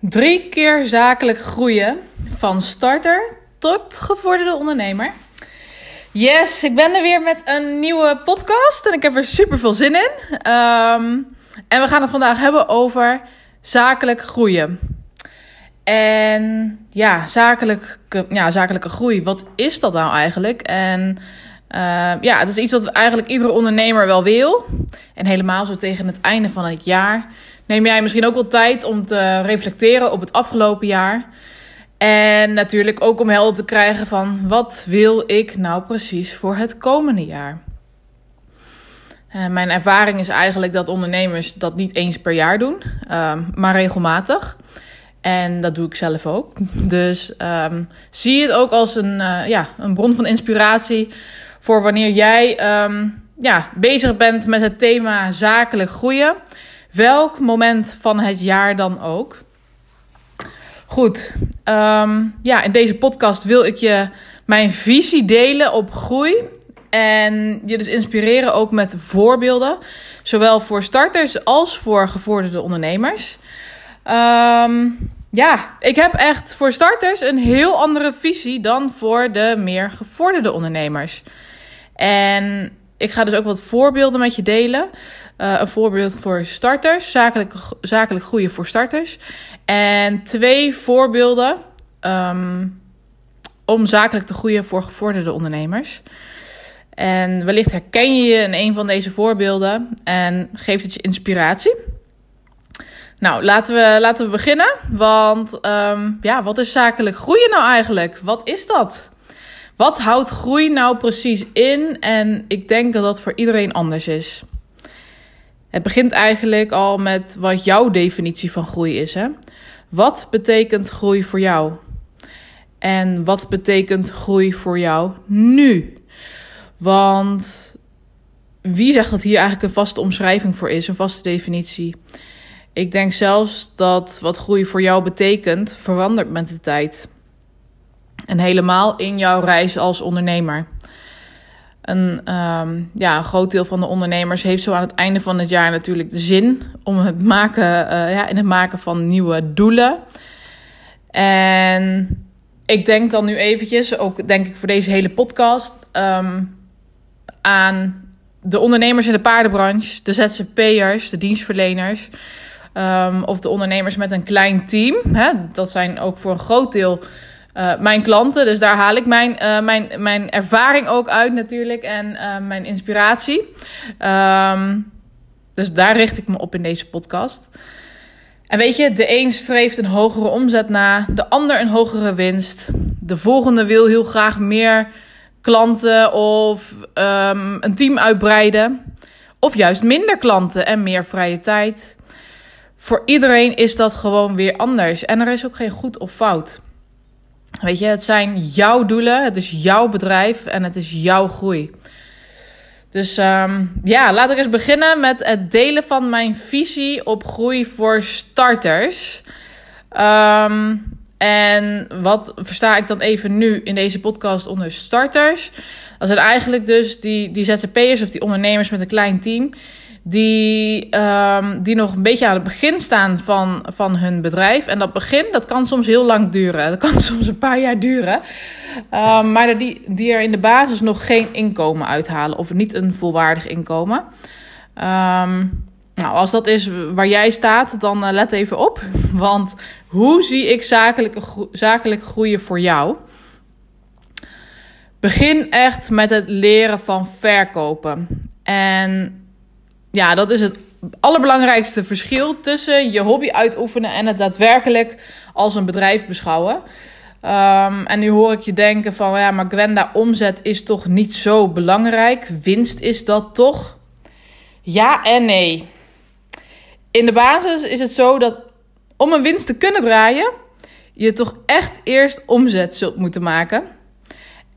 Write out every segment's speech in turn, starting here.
Drie keer zakelijk groeien van starter tot gevorderde ondernemer. Yes, ik ben er weer met een nieuwe podcast en ik heb er super veel zin in. Um, en we gaan het vandaag hebben over zakelijk groeien. En ja, zakelijke, ja, zakelijke groei, wat is dat nou eigenlijk? En uh, ja, het is iets wat eigenlijk iedere ondernemer wel wil. En helemaal zo tegen het einde van het jaar neem jij misschien ook wel tijd om te reflecteren op het afgelopen jaar. En natuurlijk ook om helder te krijgen van wat wil ik nou precies voor het komende jaar. Uh, mijn ervaring is eigenlijk dat ondernemers dat niet eens per jaar doen, uh, maar regelmatig. En dat doe ik zelf ook. Dus um, zie het ook als een, uh, ja, een bron van inspiratie voor wanneer jij um, ja, bezig bent met het thema zakelijk groeien. Welk moment van het jaar dan ook. Goed, um, ja, in deze podcast wil ik je mijn visie delen op groei. En je dus inspireren ook met voorbeelden. Zowel voor starters als voor gevorderde ondernemers. Um, ja, ik heb echt voor starters een heel andere visie dan voor de meer gevorderde ondernemers. En ik ga dus ook wat voorbeelden met je delen. Uh, een voorbeeld voor starters, zakelijk, zakelijk groeien voor starters. En twee voorbeelden um, om zakelijk te groeien voor gevorderde ondernemers. En wellicht herken je je in een van deze voorbeelden en geeft het je inspiratie. Nou, laten we, laten we beginnen. Want um, ja, wat is zakelijk groeien nou eigenlijk? Wat is dat? Wat houdt groei nou precies in? En ik denk dat dat voor iedereen anders is. Het begint eigenlijk al met wat jouw definitie van groei is. Hè? Wat betekent groei voor jou? En wat betekent groei voor jou nu? Want wie zegt dat hier eigenlijk een vaste omschrijving voor is, een vaste definitie? Ik denk zelfs dat wat groei voor jou betekent verandert met de tijd. En helemaal in jouw reis als ondernemer. Een, um, ja, een groot deel van de ondernemers heeft zo aan het einde van het jaar natuurlijk de zin om het maken, uh, ja, in het maken van nieuwe doelen. En ik denk dan nu eventjes, ook denk ik voor deze hele podcast, um, aan de ondernemers in de paardenbranche, de ZZP'ers, de dienstverleners. Um, of de ondernemers met een klein team. Hè? Dat zijn ook voor een groot deel uh, mijn klanten. Dus daar haal ik mijn, uh, mijn, mijn ervaring ook uit natuurlijk en uh, mijn inspiratie. Um, dus daar richt ik me op in deze podcast. En weet je, de een streeft een hogere omzet na, de ander een hogere winst. De volgende wil heel graag meer klanten of um, een team uitbreiden. Of juist minder klanten en meer vrije tijd. Voor iedereen is dat gewoon weer anders. En er is ook geen goed of fout. Weet je, het zijn jouw doelen, het is jouw bedrijf en het is jouw groei. Dus um, ja, laat ik eens beginnen met het delen van mijn visie op groei voor starters. Um, en wat versta ik dan even nu in deze podcast onder starters? Dat zijn eigenlijk dus die, die ZZP'ers of die ondernemers met een klein team die, um, die nog een beetje aan het begin staan van, van hun bedrijf. En dat begin, dat kan soms heel lang duren. Dat kan soms een paar jaar duren. Um, maar die, die er in de basis nog geen inkomen uithalen. Of niet een volwaardig inkomen. Um, nou, als dat is waar jij staat, dan uh, let even op. Want hoe zie ik zakelijke, zakelijk groeien voor jou? Begin echt met het leren van verkopen. En ja, dat is het allerbelangrijkste verschil tussen je hobby uitoefenen en het daadwerkelijk als een bedrijf beschouwen. Um, en nu hoor ik je denken van ja, maar Gwenda, omzet is toch niet zo belangrijk? Winst is dat toch? Ja en nee. In de basis is het zo dat om een winst te kunnen draaien, je toch echt eerst omzet zult moeten maken.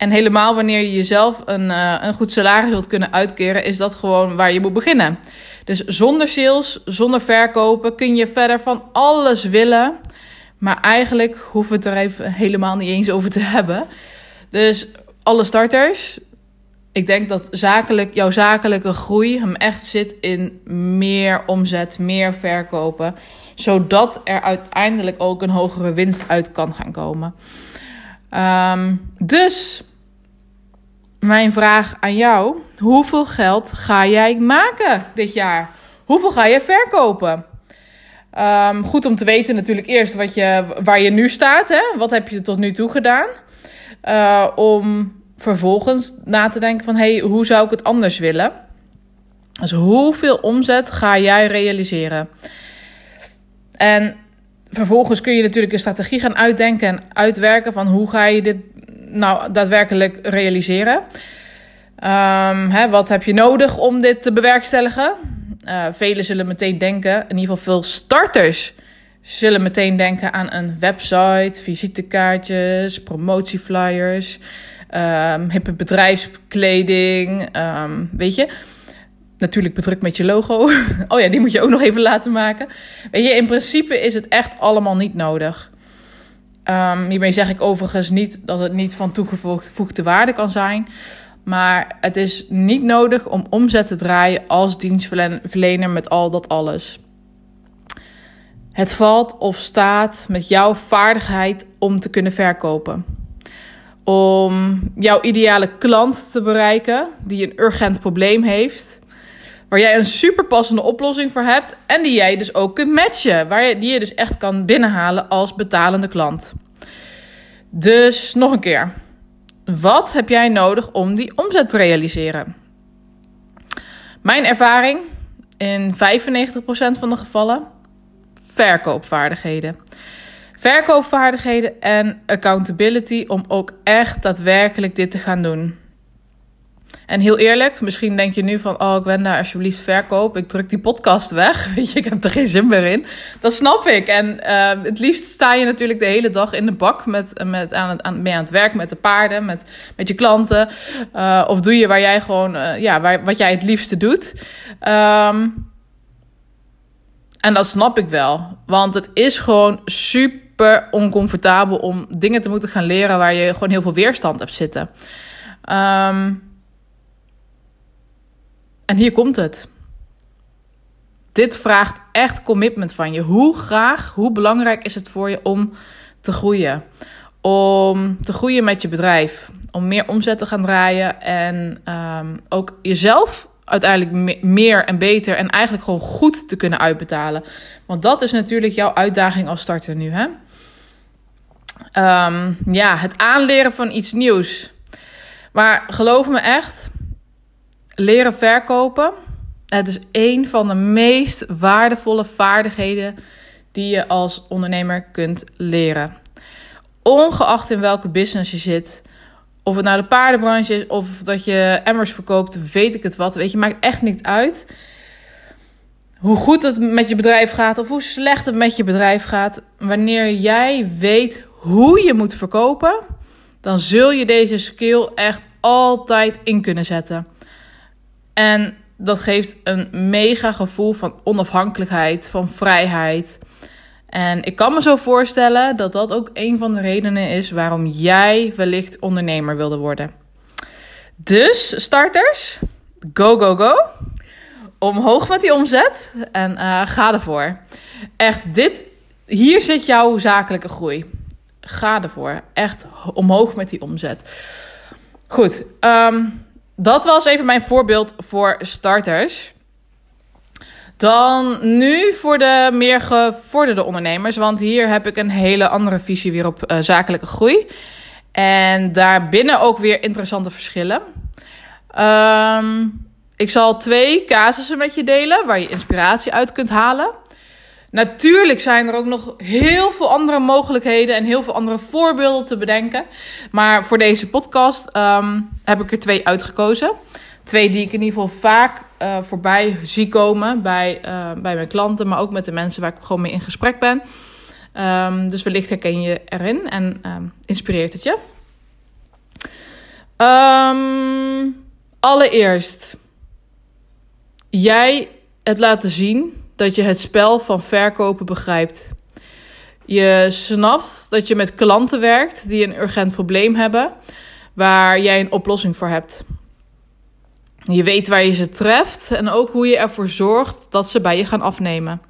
En helemaal wanneer je jezelf een, uh, een goed salaris wilt kunnen uitkeren, is dat gewoon waar je moet beginnen. Dus zonder sales, zonder verkopen kun je verder van alles willen. Maar eigenlijk hoeven we het er even helemaal niet eens over te hebben. Dus alle starters, ik denk dat zakelijk, jouw zakelijke groei hem echt zit in meer omzet, meer verkopen. zodat er uiteindelijk ook een hogere winst uit kan gaan komen. Ehm, dus mijn vraag aan jou: hoeveel geld ga jij maken dit jaar? Hoeveel ga je verkopen? Ehm, goed om te weten natuurlijk eerst wat je, waar je nu staat. Hè? Wat heb je tot nu toe gedaan? Uh, om vervolgens na te denken van... hey, hoe zou ik het anders willen? Dus hoeveel omzet ga jij realiseren? En vervolgens kun je natuurlijk een strategie gaan uitdenken en uitwerken... van hoe ga je dit nou daadwerkelijk realiseren? Um, hè, wat heb je nodig om dit te bewerkstelligen? Uh, velen zullen meteen denken, in ieder geval veel starters zullen meteen denken aan een website, visitekaartjes, promotieflyers, um, hippe bedrijfskleding, um, weet je. Natuurlijk bedrukt met je logo. oh ja, die moet je ook nog even laten maken. Weet je, in principe is het echt allemaal niet nodig. Um, hiermee zeg ik overigens niet dat het niet van toegevoegde waarde kan zijn. Maar het is niet nodig om omzet te draaien als dienstverlener met al dat alles. Het valt of staat met jouw vaardigheid om te kunnen verkopen. Om jouw ideale klant te bereiken die een urgent probleem heeft. Waar jij een superpassende oplossing voor hebt. En die jij dus ook kunt matchen. Waar je, die je dus echt kan binnenhalen als betalende klant. Dus nog een keer. Wat heb jij nodig om die omzet te realiseren? Mijn ervaring in 95% van de gevallen: verkoopvaardigheden. Verkoopvaardigheden en accountability om ook echt daadwerkelijk dit te gaan doen. En heel eerlijk, misschien denk je nu van... oh, daar alsjeblieft verkoop. Ik druk die podcast weg. Weet je, ik heb er geen zin meer in. Dat snap ik. En uh, het liefst sta je natuurlijk de hele dag in de bak... met, met, aan, het, aan, mee aan het werk met de paarden, met, met je klanten. Uh, of doe je waar jij gewoon... Uh, ja, waar, wat jij het liefste doet. Um, en dat snap ik wel. Want het is gewoon super oncomfortabel... om dingen te moeten gaan leren... waar je gewoon heel veel weerstand hebt zitten. Um, en hier komt het. Dit vraagt echt commitment van je. Hoe graag, hoe belangrijk is het voor je om te groeien? Om te groeien met je bedrijf. Om meer omzet te gaan draaien. En um, ook jezelf uiteindelijk meer en beter en eigenlijk gewoon goed te kunnen uitbetalen. Want dat is natuurlijk jouw uitdaging als starter nu. Hè? Um, ja, het aanleren van iets nieuws. Maar geloof me echt, leren verkopen. Het is een van de meest waardevolle vaardigheden die je als ondernemer kunt leren. Ongeacht in welke business je zit. Of het nou de paardenbranche is of dat je emmers verkoopt, weet ik het wat. Weet je, maakt echt niet uit hoe goed het met je bedrijf gaat of hoe slecht het met je bedrijf gaat. Wanneer jij weet hoe je moet verkopen, dan zul je deze skill echt altijd in kunnen zetten. En dat geeft een mega gevoel van onafhankelijkheid, van vrijheid. En ik kan me zo voorstellen dat dat ook een van de redenen is waarom jij wellicht ondernemer wilde worden. Dus starters, go, go, go. Omhoog met die omzet en uh, ga ervoor. Echt, dit, hier zit jouw zakelijke groei. Ga ervoor. Echt omhoog met die omzet. Goed, um, dat was even mijn voorbeeld voor starters. Dan nu voor de meer gevorderde ondernemers. Want hier heb ik een hele andere visie weer op uh, zakelijke groei. En daarbinnen ook weer interessante verschillen. Um, ik zal twee casussen met je delen waar je inspiratie uit kunt halen. Natuurlijk zijn er ook nog heel veel andere mogelijkheden en heel veel andere voorbeelden te bedenken. Maar voor deze podcast um, heb ik er twee uitgekozen. Twee die ik in ieder geval vaak uh, voorbij zie komen bij, uh, bij mijn klanten, maar ook met de mensen waar ik gewoon mee in gesprek ben. Um, dus wellicht herken je erin en um, inspireert het je. allereerst, jij het laten zien dat je het spel van verkopen begrijpt. Je snapt dat je met klanten werkt die een urgent probleem hebben, waar jij een oplossing voor hebt. Je weet waar je ze treft en ook hoe je ervoor zorgt dat ze bij je gaan afnemen.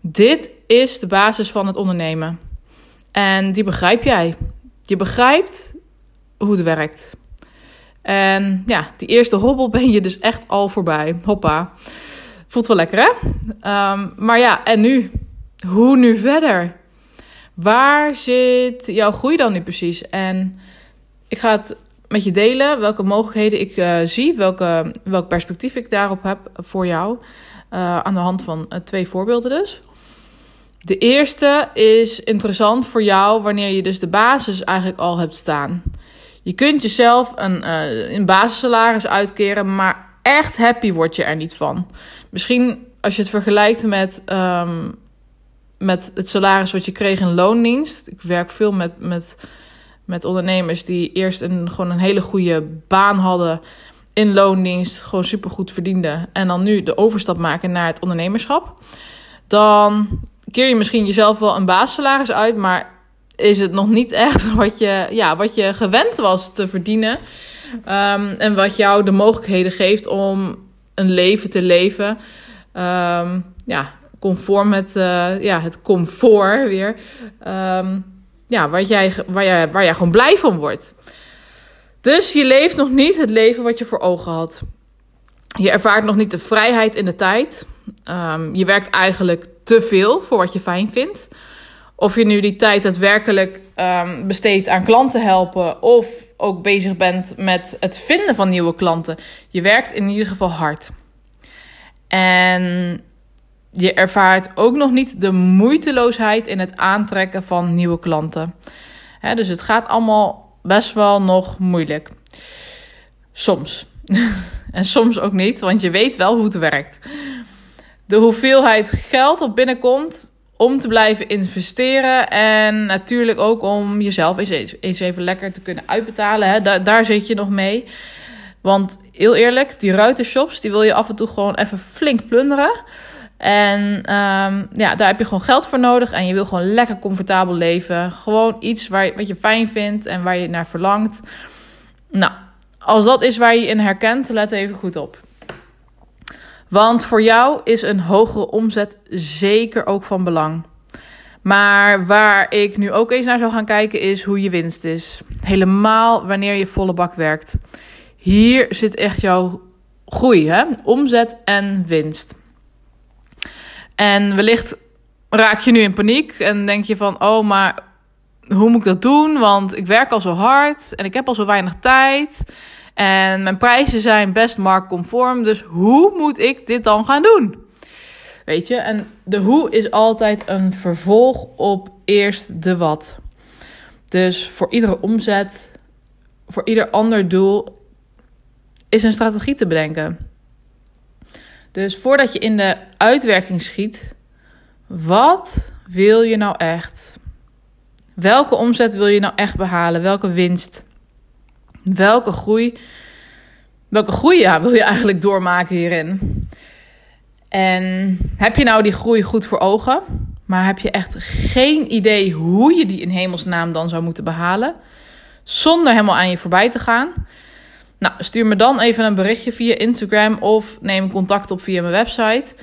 Dit is de basis van het ondernemen. En die begrijp jij. Je begrijpt hoe het werkt. En ja, die eerste hobbel ben je dus echt al voorbij. Hoppa. Voelt wel lekker, hè? Um, maar ja, en nu? Hoe nu verder? Waar zit jouw groei dan nu precies? En ik ga het met je delen welke mogelijkheden ik uh, zie, welke, welk perspectief ik daarop heb voor jou. Uh, aan de hand van uh, twee voorbeelden dus. De eerste is interessant voor jou wanneer je dus de basis eigenlijk al hebt staan. Je kunt jezelf een, een basissalaris uitkeren, maar echt happy word je er niet van. Misschien als je het vergelijkt met, um, met het salaris wat je kreeg in loondienst. Ik werk veel met, met, met ondernemers die eerst een, gewoon een hele goede baan hadden in loondienst, gewoon supergoed verdienden. En dan nu de overstap maken naar het ondernemerschap. Dan keer je misschien jezelf wel een basissalaris uit, maar is het nog niet echt wat je, ja, wat je gewend was te verdienen. Um, en wat jou de mogelijkheden geeft om een leven te leven. Um, ja, conform met uh, ja, het comfort weer. Um, ja, waar jij, waar, jij, waar jij gewoon blij van wordt. Dus je leeft nog niet het leven wat je voor ogen had. Je ervaart nog niet de vrijheid in de tijd. Um, je werkt eigenlijk te veel voor wat je fijn vindt. Of je nu die tijd daadwerkelijk um, besteedt aan klanten helpen. Of ook bezig bent met het vinden van nieuwe klanten. Je werkt in ieder geval hard. En je ervaart ook nog niet de moeiteloosheid in het aantrekken van nieuwe klanten. Dus het gaat allemaal best wel nog moeilijk. Soms. en soms ook niet, want je weet wel hoe het werkt. De hoeveelheid geld dat binnenkomt om te blijven investeren. En natuurlijk ook om jezelf eens, eens even lekker te kunnen uitbetalen. Hè. Daar, daar zit je nog mee. Want heel eerlijk, die ruitershops, die wil je af en toe gewoon even flink plunderen. En um, ja, daar heb je gewoon geld voor nodig. En je wil gewoon lekker comfortabel leven. Gewoon iets waar, wat je fijn vindt en waar je naar verlangt. Nou, als dat is waar je in herkent, let even goed op. Want voor jou is een hogere omzet zeker ook van belang. Maar waar ik nu ook eens naar zou gaan kijken is hoe je winst is. Helemaal wanneer je volle bak werkt. Hier zit echt jouw groei, hè? omzet en winst. En wellicht raak je nu in paniek en denk je van, oh, maar hoe moet ik dat doen? Want ik werk al zo hard en ik heb al zo weinig tijd. En mijn prijzen zijn best marktconform. Dus hoe moet ik dit dan gaan doen? Weet je, en de hoe is altijd een vervolg op eerst de wat. Dus voor iedere omzet, voor ieder ander doel, is een strategie te bedenken. Dus voordat je in de uitwerking schiet, wat wil je nou echt? Welke omzet wil je nou echt behalen? Welke winst? Welke groei, welke groei ja, wil je eigenlijk doormaken hierin? En heb je nou die groei goed voor ogen, maar heb je echt geen idee hoe je die in hemelsnaam dan zou moeten behalen, zonder helemaal aan je voorbij te gaan? Nou, stuur me dan even een berichtje via Instagram of neem contact op via mijn website.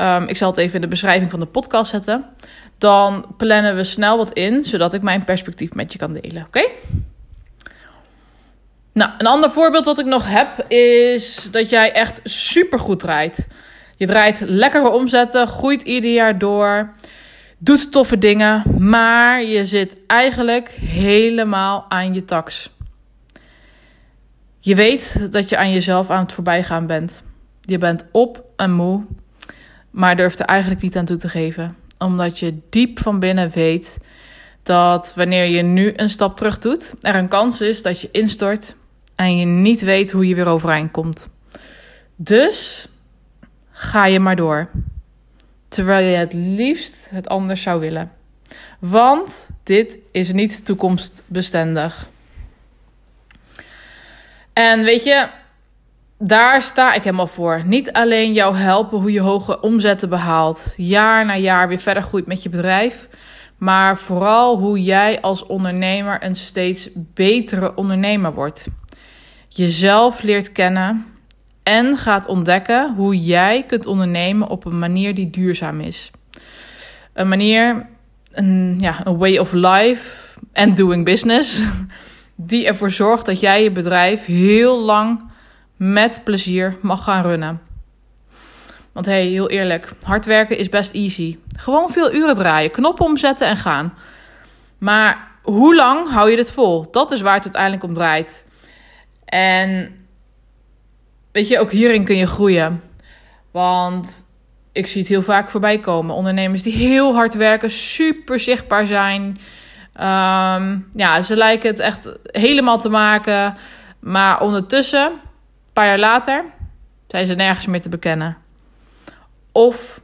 Um, ik zal het even in de beschrijving van de podcast zetten. Dan plannen we snel wat in, zodat ik mijn perspectief met je kan delen. Oké? Nou, een ander voorbeeld wat ik nog heb is dat jij echt super goed draait. Je draait lekkere omzetten, groeit ieder jaar door, doet toffe dingen, maar je zit eigenlijk helemaal aan je tax. Je weet dat je aan jezelf aan het voorbijgaan bent. Je bent op en moe, maar durft er eigenlijk niet aan toe te geven. Omdat je diep van binnen weet dat wanneer je nu een stap terug doet, er een kans is dat je instort en je niet weet hoe je weer overeind komt. Dus ga je maar door. Terwijl je het liefst het anders zou willen. Want dit is niet toekomstbestendig. En weet je, daar sta ik helemaal voor. Niet alleen jou helpen hoe je hoge omzetten behaalt, jaar na jaar weer verder groeit met je bedrijf, maar vooral hoe jij als ondernemer een steeds betere ondernemer wordt jezelf leert kennen en gaat ontdekken hoe jij kunt ondernemen op een manier die duurzaam is. een manier, een, ja, way of life en doing business, die ervoor zorgt dat jij je bedrijf heel lang met plezier mag gaan runnen. Want hey, heel eerlijk, hard werken is best easy. Gewoon veel uren draaien, knoppen omzetten en gaan. Maar hoe lang hou je dit vol? Dat is waar het uiteindelijk om draait. En weet je, ook hierin kun je groeien. Want ik zie het heel vaak voorbij komen. Ondernemers die heel hard werken, super zichtbaar zijn. Um, ja, ze lijken het echt helemaal te maken. Maar ondertussen, een paar jaar later, zijn ze nergens meer te bekennen. Of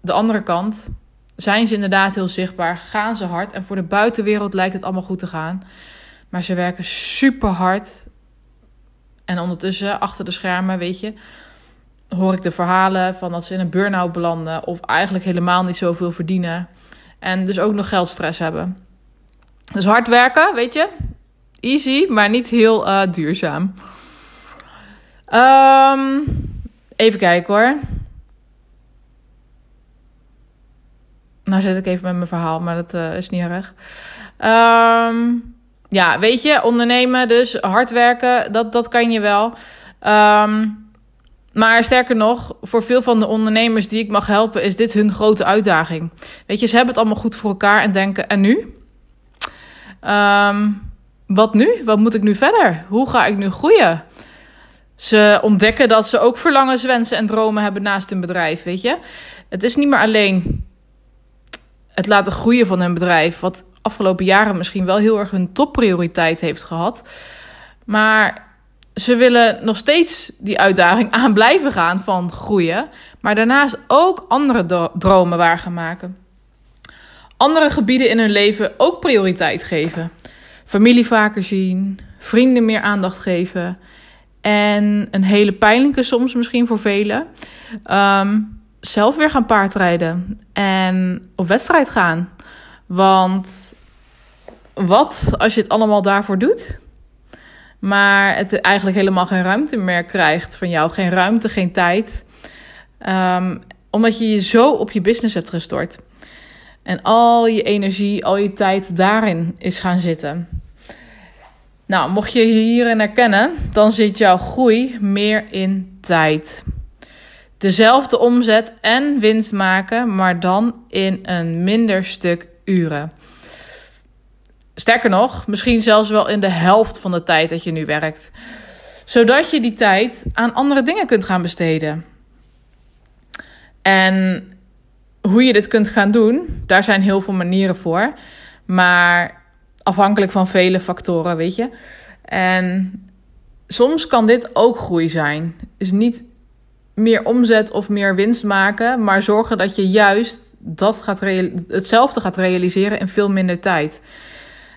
de andere kant, zijn ze inderdaad heel zichtbaar, gaan ze hard en voor de buitenwereld lijkt het allemaal goed te gaan. Maar ze werken super hard. En ondertussen, achter de schermen, weet je, hoor ik de verhalen van dat ze in een burn-out belanden of eigenlijk helemaal niet zoveel verdienen. En dus ook nog geldstress hebben. Dus hard werken, weet je, easy, maar niet heel uh, duurzaam. Um, even kijken hoor. Nou zit ik even met mijn verhaal, maar dat uh, is niet erg. Um, ja, weet je, ondernemen, dus hard werken, dat, dat kan je wel. Um, maar sterker nog, voor veel van de ondernemers die ik mag helpen, is dit hun grote uitdaging. Weet je, ze hebben het allemaal goed voor elkaar en denken: en nu? Um, wat nu? Wat moet ik nu verder? Hoe ga ik nu groeien? Ze ontdekken dat ze ook verlangens, wensen en dromen hebben naast hun bedrijf. Weet je, het is niet meer alleen het laten groeien van hun bedrijf, wat afgelopen jaren misschien wel heel erg hun topprioriteit heeft gehad. Maar ze willen nog steeds die uitdaging aan blijven gaan van groeien, maar daarnaast ook andere dromen waar gaan maken. Andere gebieden in hun leven ook prioriteit geven. Familie vaker zien, vrienden meer aandacht geven. En een hele pijnlijke soms misschien voor velen. Um, zelf weer gaan paardrijden en op wedstrijd gaan. Want wat als je het allemaal daarvoor doet? maar het eigenlijk helemaal geen ruimte meer krijgt van jou. Geen ruimte, geen tijd. Um, omdat je je zo op je business hebt gestort. En al je energie, al je tijd daarin is gaan zitten. Nou, mocht je hierin herkennen, dan zit jouw groei meer in tijd. Dezelfde omzet en winst maken, maar dan in een minder stuk uren. Sterker nog, misschien zelfs wel in de helft van de tijd dat je nu werkt. Zodat je die tijd aan andere dingen kunt gaan besteden. En hoe je dit kunt gaan doen, daar zijn heel veel manieren voor. Maar afhankelijk van vele factoren, weet je. En soms kan dit ook groei zijn. Dus niet meer omzet of meer winst maken, maar zorgen dat je juist dat gaat hetzelfde gaat realiseren in veel minder tijd.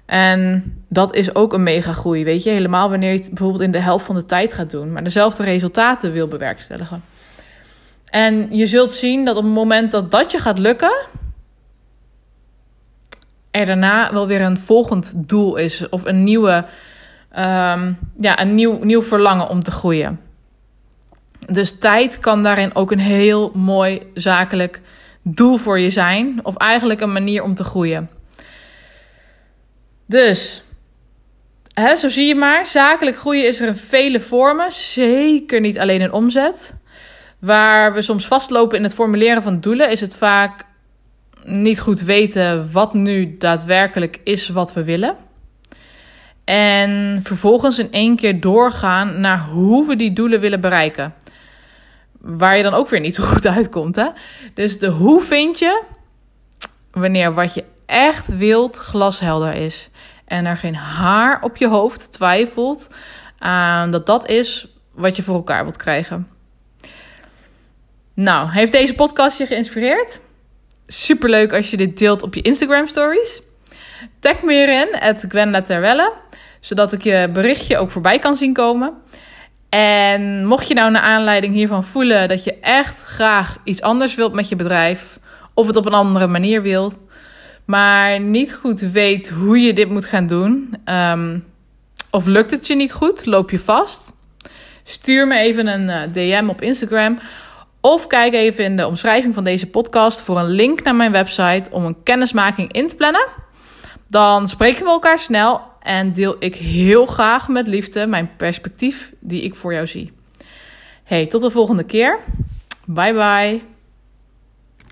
En dat is ook een mega groei, weet je. Helemaal wanneer je het bijvoorbeeld in de helft van de tijd gaat doen, maar dezelfde resultaten wil bewerkstelligen. En je zult zien dat op het moment dat dat je gaat lukken, er daarna wel weer een volgend doel is of een nieuwe, um, ja, een nieuw, nieuw verlangen om te groeien. Dus tijd kan daarin ook een heel mooi zakelijk doel voor je zijn, of eigenlijk een manier om te groeien. Dus, hè, zo zie je maar, zakelijk groeien is er in vele vormen. Zeker niet alleen in omzet. Waar we soms vastlopen in het formuleren van doelen, is het vaak niet goed weten wat nu daadwerkelijk is wat we willen. En vervolgens in één keer doorgaan naar hoe we die doelen willen bereiken. Waar je dan ook weer niet zo goed uitkomt. Hè? Dus de hoe vind je wanneer wat je echt wilt glashelder is. En er geen haar op je hoofd twijfelt aan dat dat is wat je voor elkaar wilt krijgen. Nou, heeft deze podcast je geïnspireerd? Superleuk als je dit deelt op je Instagram stories. Tag me het Gwenda Terwelle, zodat ik je berichtje ook voorbij kan zien komen. En mocht je nou naar aanleiding hiervan voelen dat je echt graag iets anders wilt met je bedrijf, of het op een andere manier wilt, maar niet goed weet hoe je dit moet gaan doen, um, of lukt het je niet goed, loop je vast, stuur me even een eh, DM op Instagram. Of kijk even in de omschrijving van deze podcast voor een link naar mijn website om een kennismaking in te plannen. Dan spreken we elkaar snel en deel ik heel graag met liefde mijn perspectief die ik voor jou zie. Hey, tot de volgende keer. Bye bye.